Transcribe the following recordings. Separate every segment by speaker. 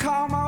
Speaker 1: Call my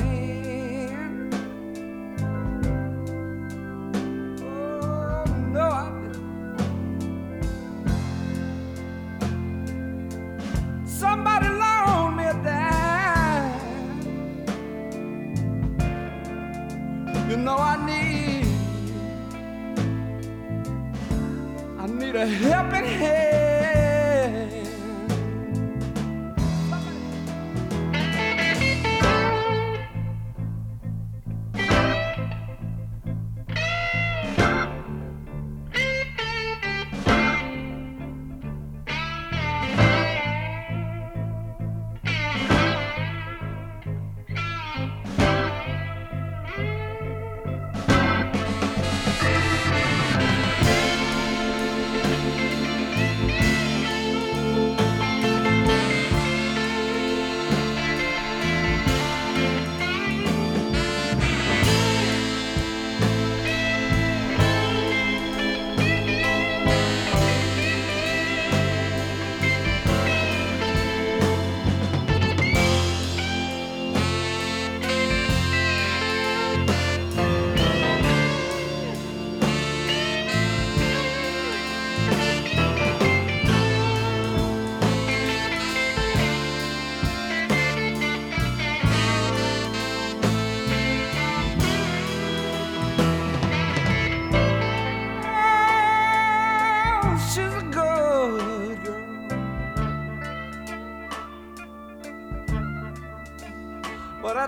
Speaker 1: understand.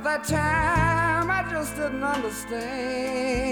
Speaker 1: That time, I just didn't understand.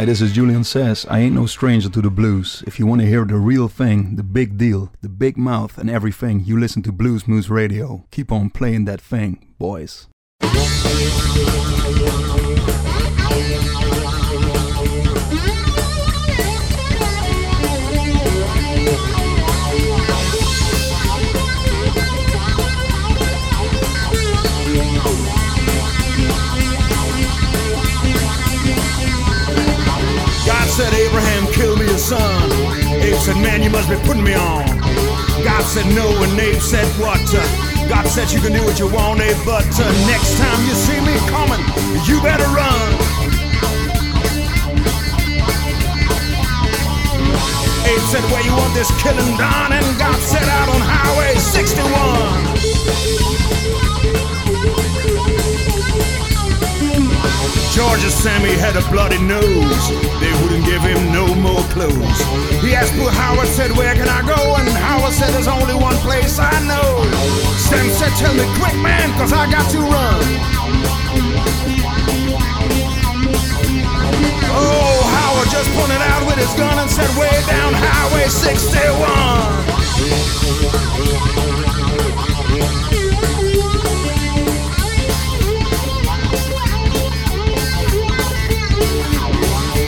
Speaker 2: Hi, this is Julian Sas. I ain't no stranger to the blues. If you want to hear the real thing, the big deal, the big mouth, and everything, you listen to Blues Moose Radio. Keep on playing that thing, boys.
Speaker 3: Man, be putting me on. God said, no, and Abe said, what? Uh, God said, you can do what you want, Abe, but uh, next time you see me coming, you better run. Abe said, where you want this killing done? And God set out on Highway 61. Georgia Sammy had a bloody nose. They wouldn't give him no more clothes. He asked Boo Howard, said, Where can I go? And Howard said, There's only one place I know. Sam said, Tell me quick, man, cause I got to run. Oh, Howard just pointed out with his gun and said, Way down Highway 61.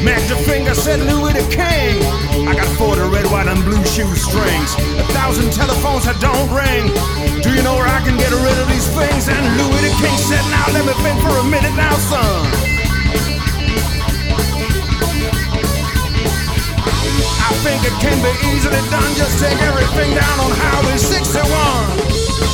Speaker 3: Mac the finger said Louis the King. I got 40 red, white, and blue shoe strings. A thousand telephones that don't ring. Do you know where I can get rid of these things? And Louis the King said, Now let me think for a minute now, son. I think it can be easily done. Just take everything down on Highway 61.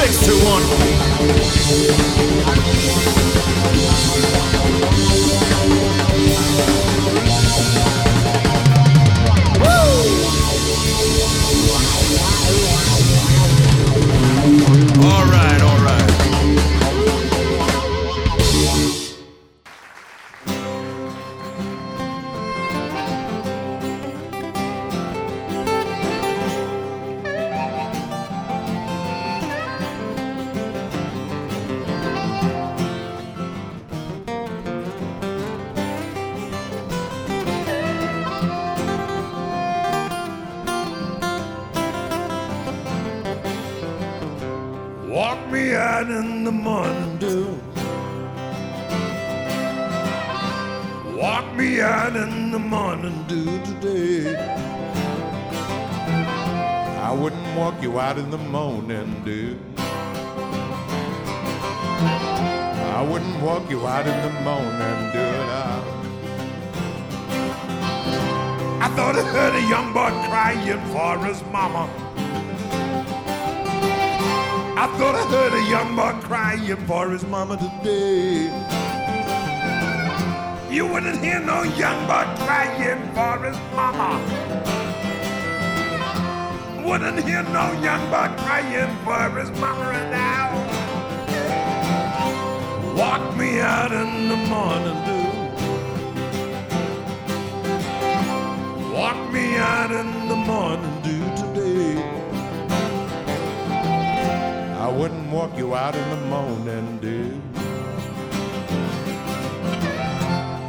Speaker 3: Six to one.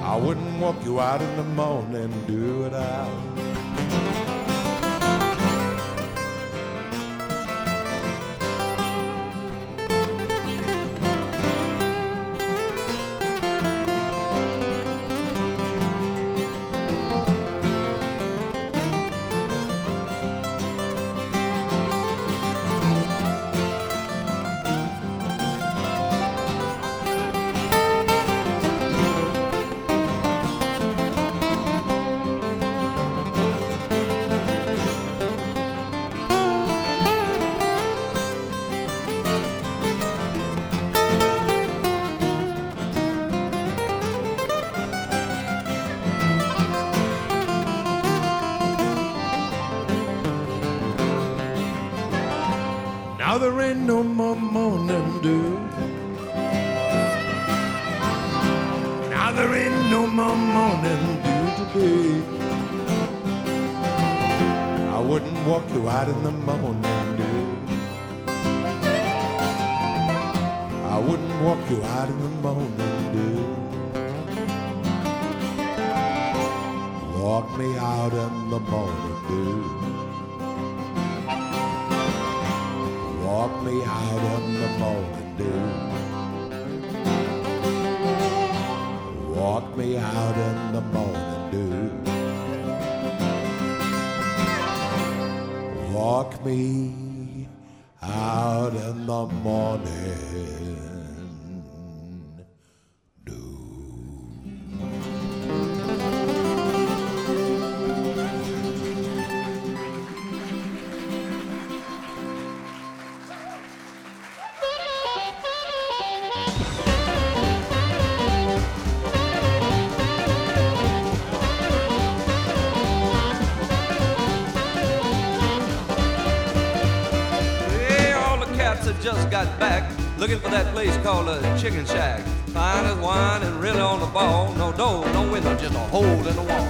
Speaker 4: I wouldn't walk you out in the morning, do it out.
Speaker 5: Place called a chicken shack. Fine as wine and really on the ball. No door, no window, just a hole in the wall.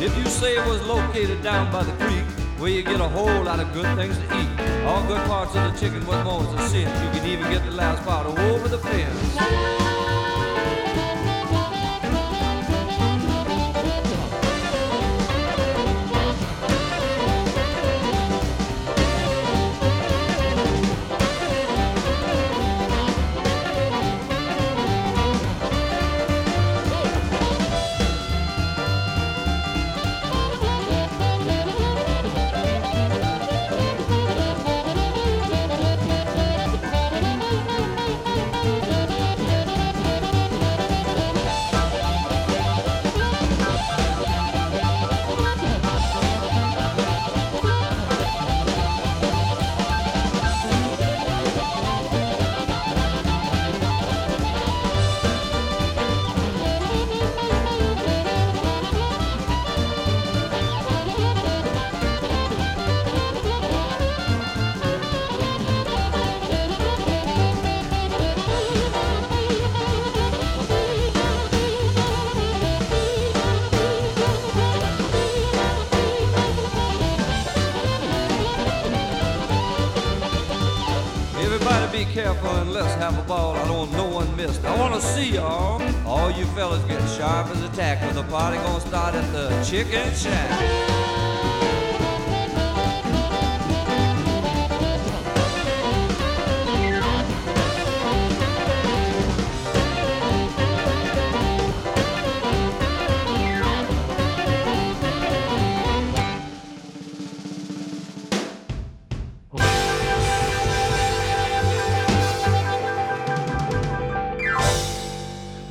Speaker 5: If you say it was located down by the creek, where you get a whole lot of good things to eat. All good parts of the chicken was bones as a sin. You can even get the last part over the fence. To see y'all. All you fellas get sharp as a tack when the party gonna start at the chicken shack.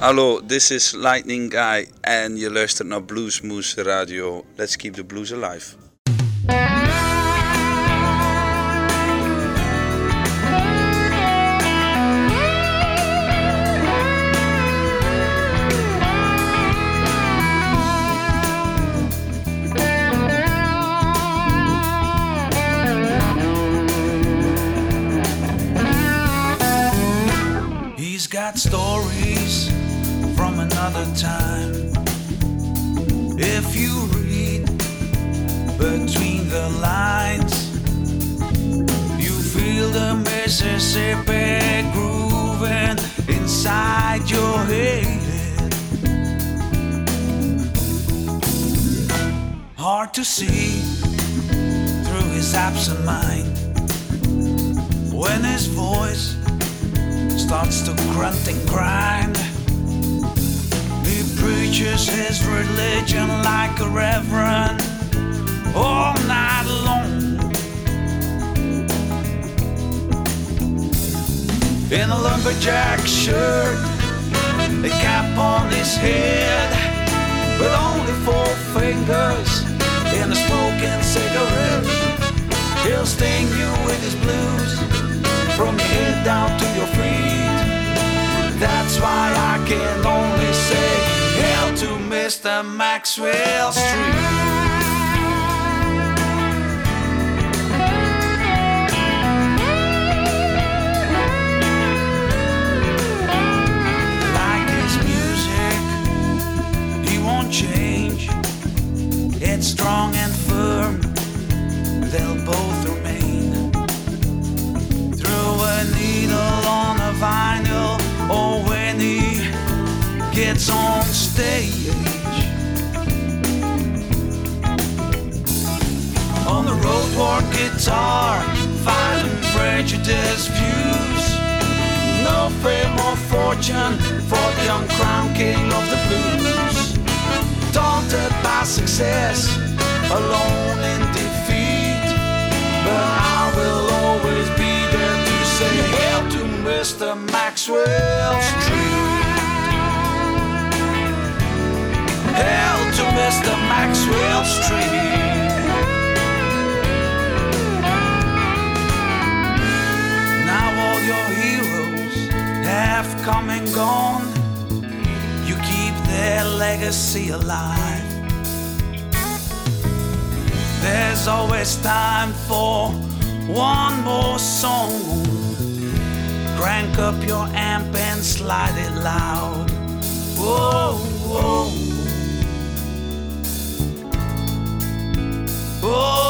Speaker 6: Hallo, this is Lightnin' Guy en je luistert naar Bluesmoose Radio. Let's keep the blues alive.
Speaker 7: He's got stories another time. If you read between the lines, you feel the Mississippi grooving inside your head. Hard to see through his absent mind when his voice starts to grunt and grind. He preaches his religion like a reverend all night long. In a lumberjack shirt, a cap on his head, with only four fingers in a smoking cigarette. He'll sting you with his blues from your head down to your feet. That's why I can only Mr. Maxwell Street. Like his music, he won't change. It's strong and firm, they'll both remain. Through a needle on a he gets on stage. On the road, war guitar, violent prejudice views. No fame or fortune for the young crown king of the blues. Daunted by success, alone in defeat. But I will always be there to say hail to Mr. Maxwell Street. Hail to Mr. Maxwell Street. Now all your heroes have come and gone. You keep their legacy alive. There's always time for one more song. Crank up your amp and slide it loud. Whoa, whoa. Whoa,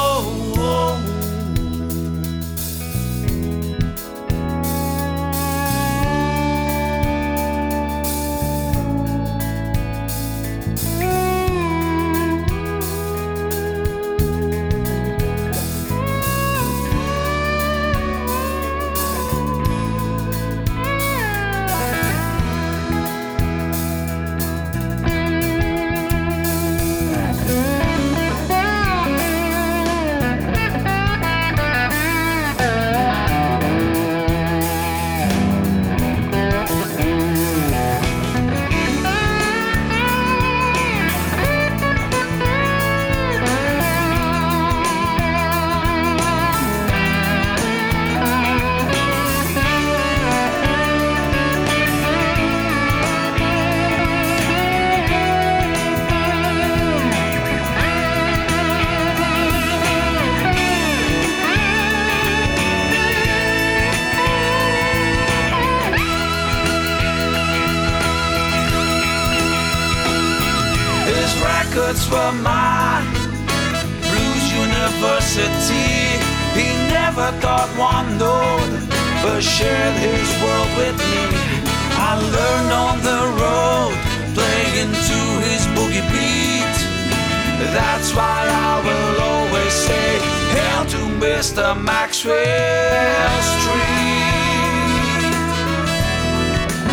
Speaker 7: Maxwell Street.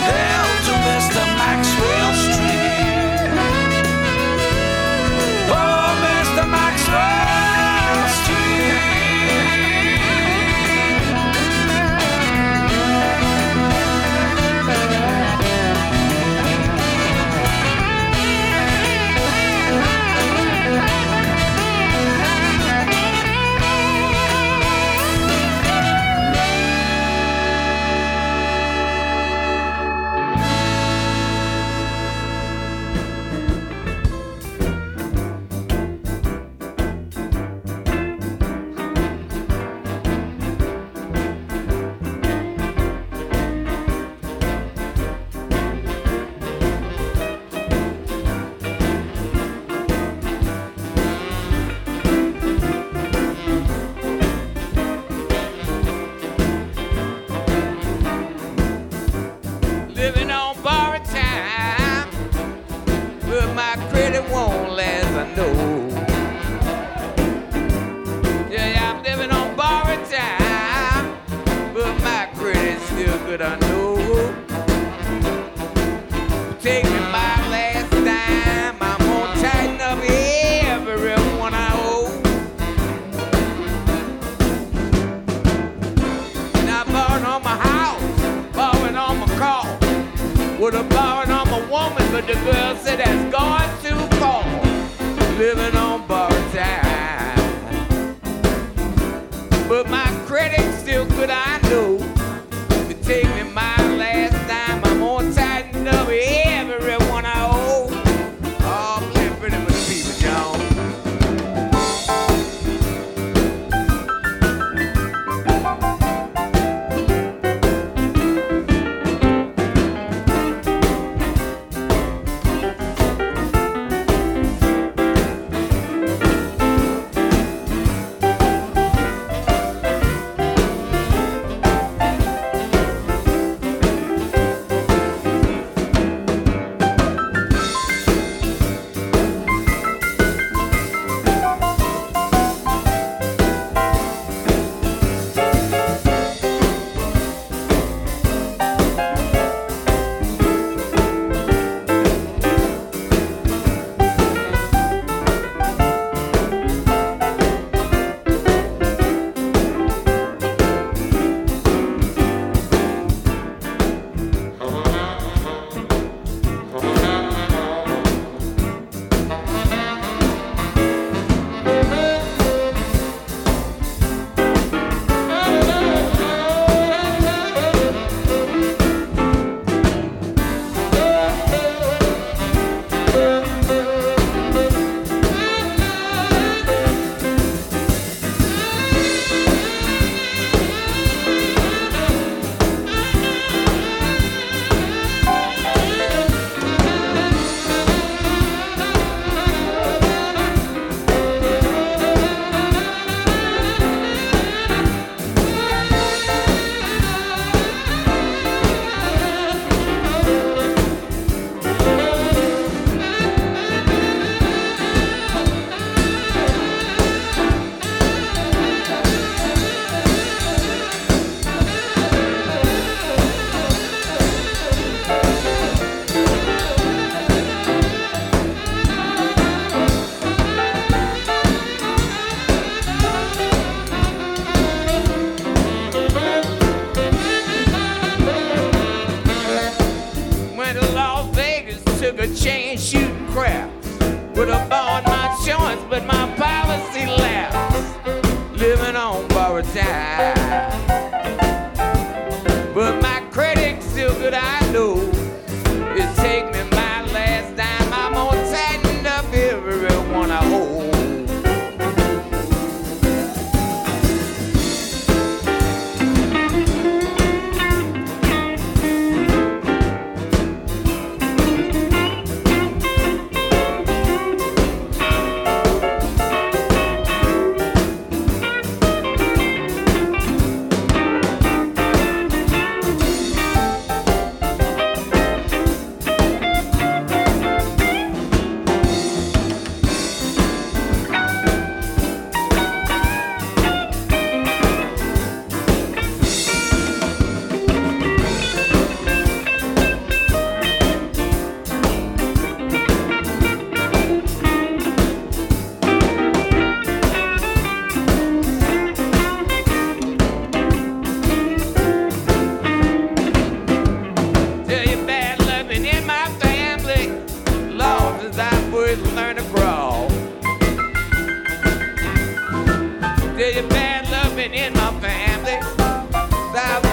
Speaker 7: Hail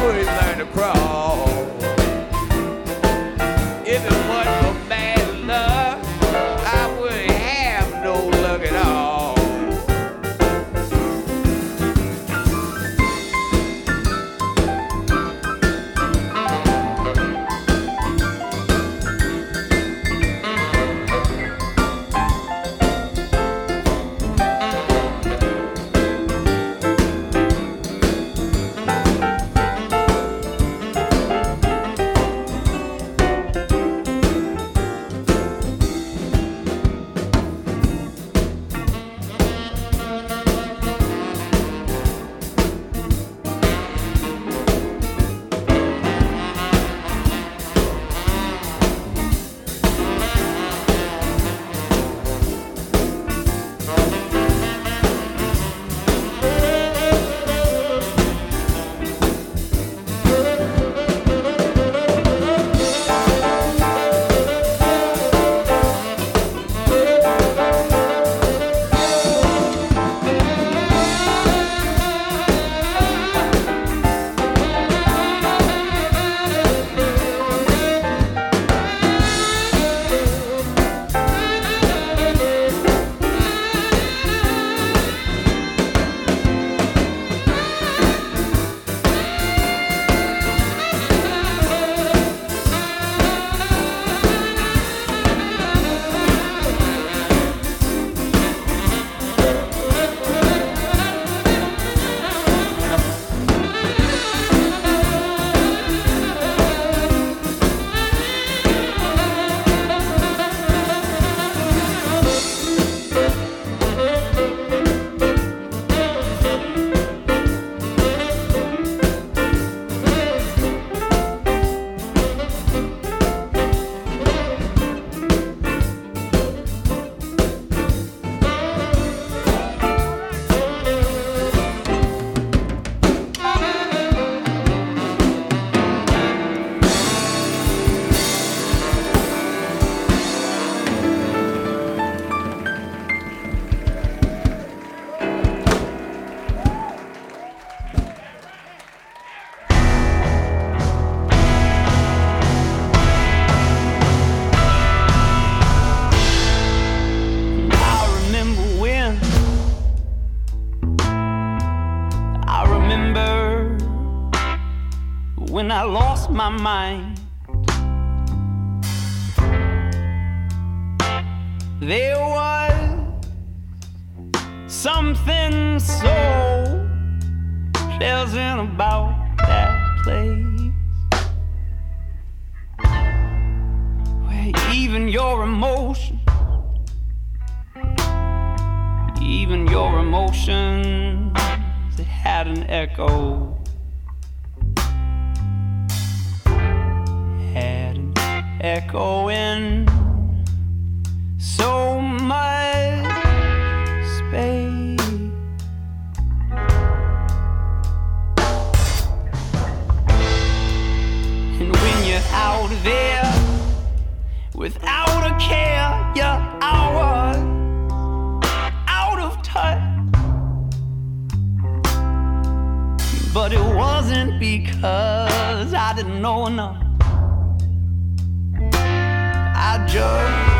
Speaker 8: would learn to
Speaker 9: crawl. mind. But it wasn't because I didn't know enough. I just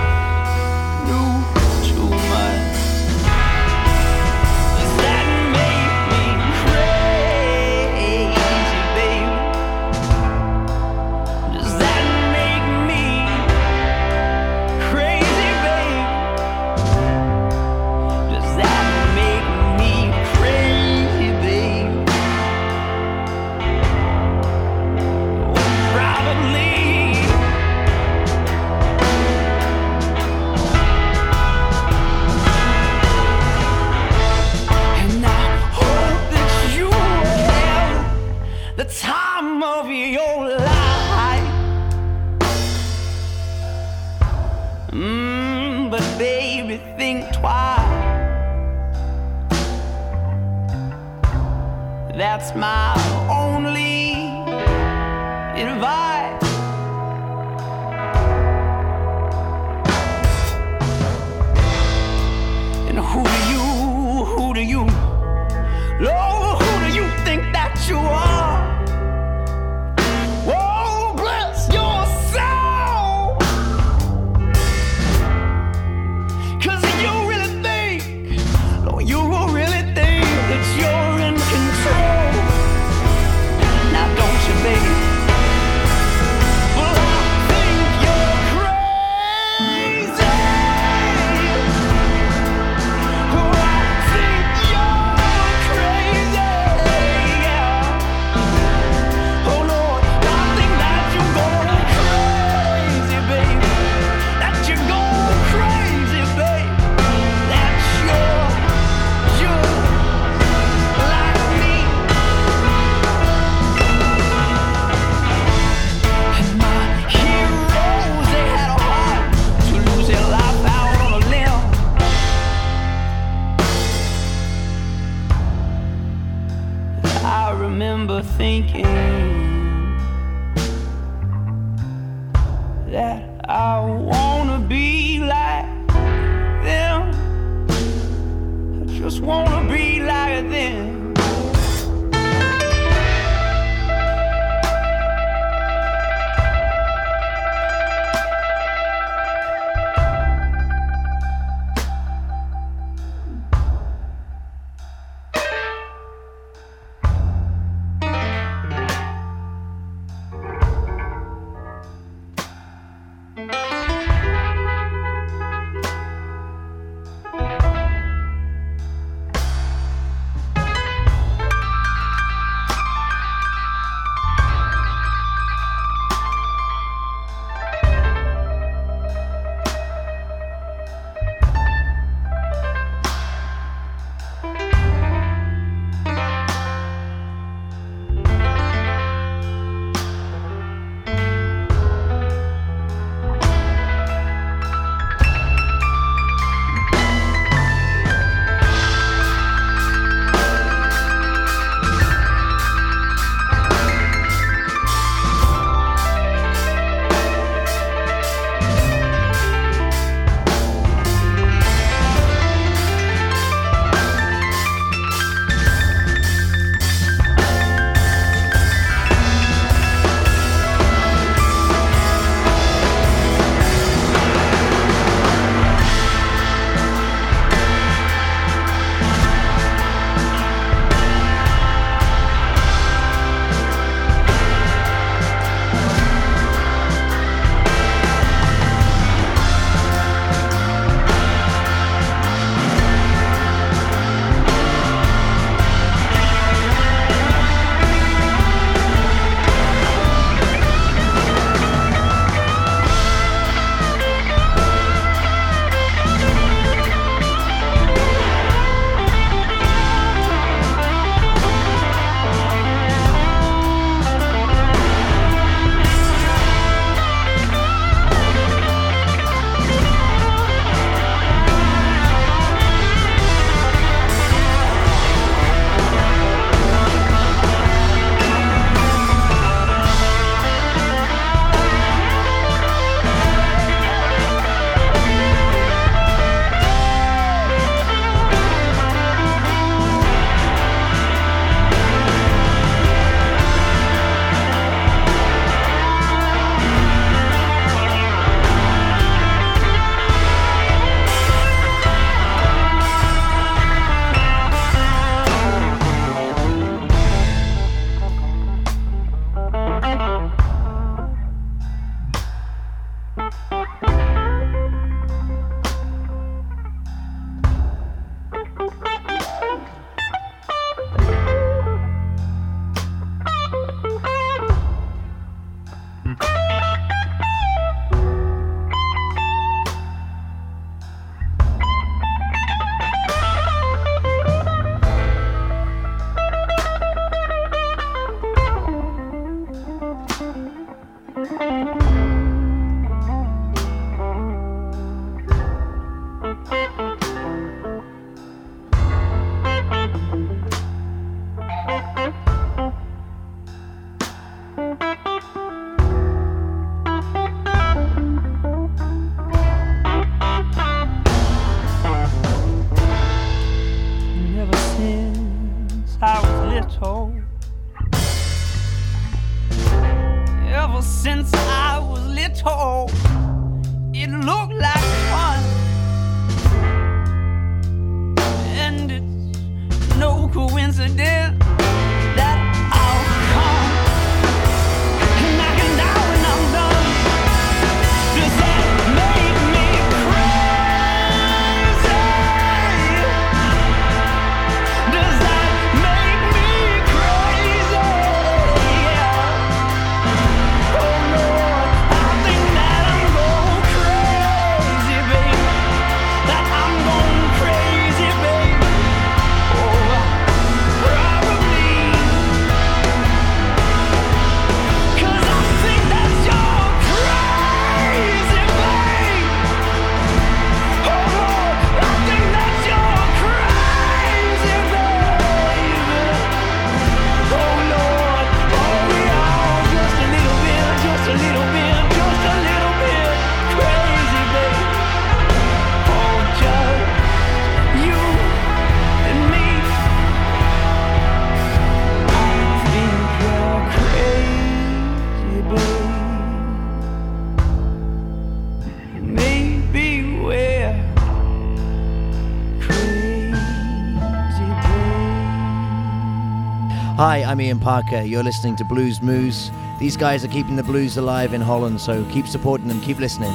Speaker 9: I'm
Speaker 10: Ian Parker. You're listening to Blues Moose. These guys are keeping the blues alive in Holland, so keep supporting them, keep listening.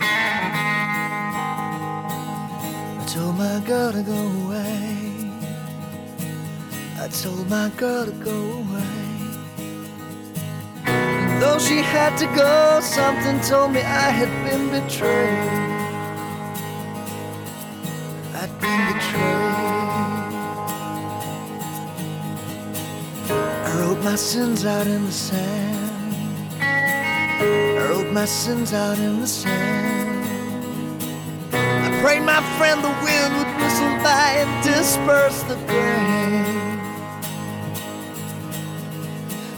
Speaker 11: I told my girl to go away. I told my girl to go away. And though she had to go, something told me I had been betrayed. I'd been betrayed. My sins out in the sand. I wrote my sins out in the sand. I prayed my friend the wind would whistle by and disperse the rain.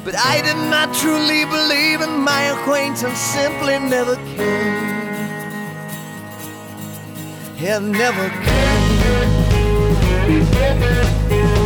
Speaker 11: But I did not truly believe, and my acquaintance simply never came. It never Told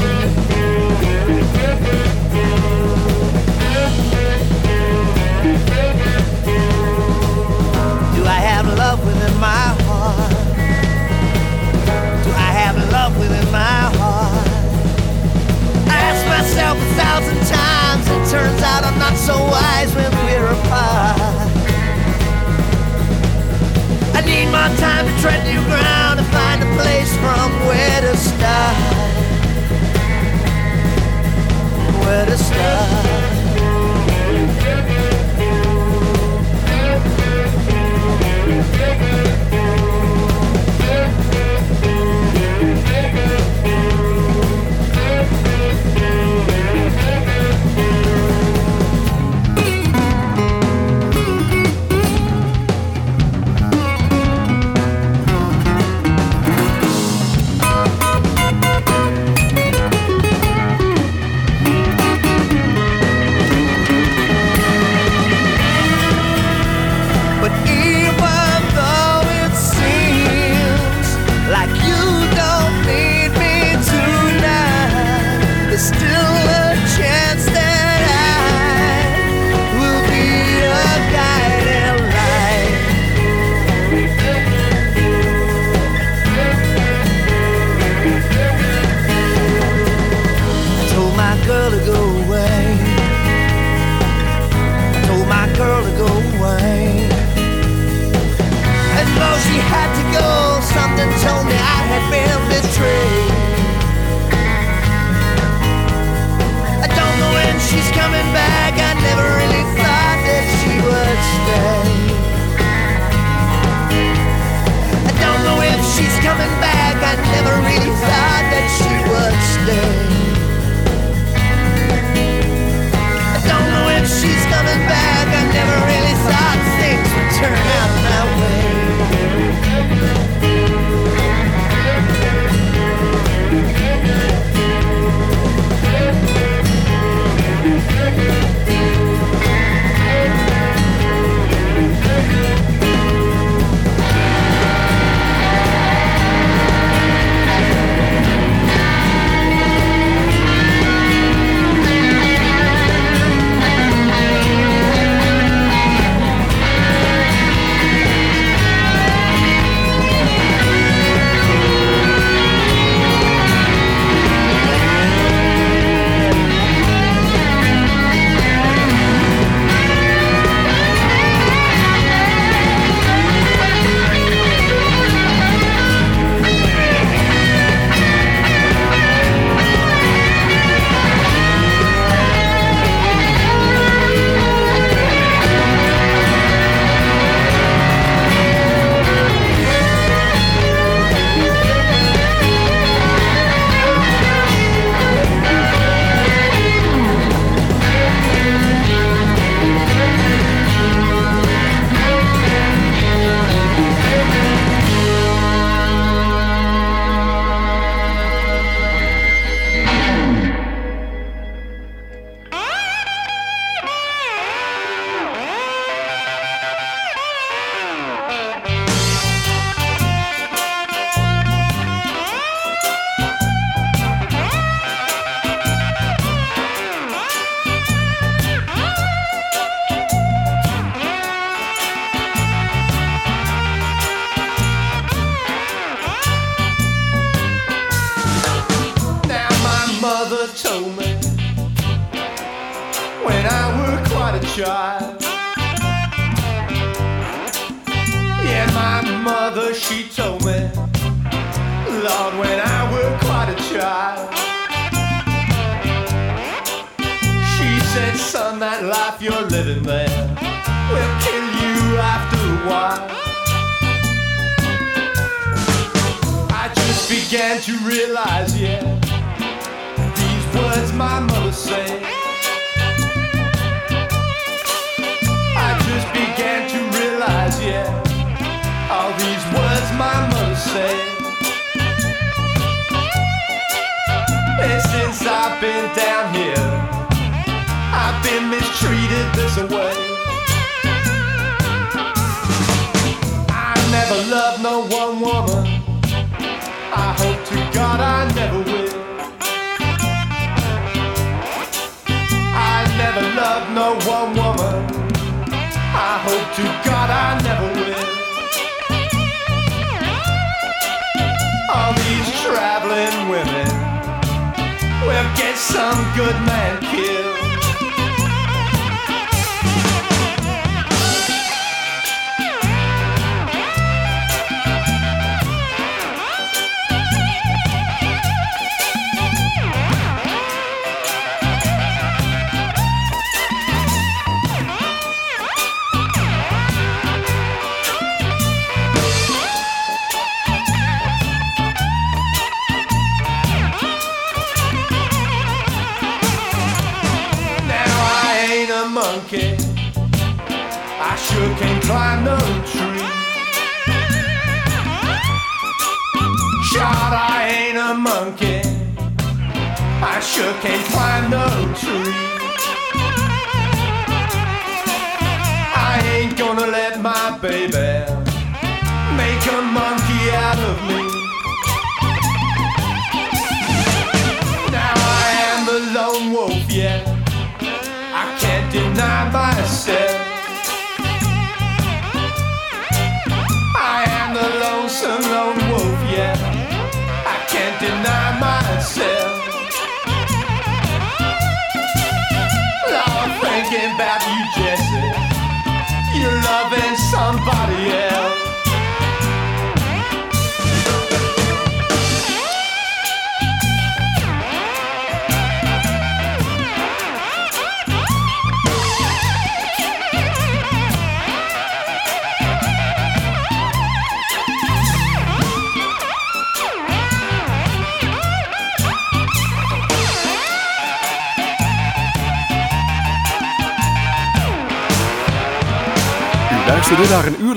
Speaker 11: so wise when we're apart. I need more time to tread new ground and find a place from where to start.
Speaker 12: where to
Speaker 4: start.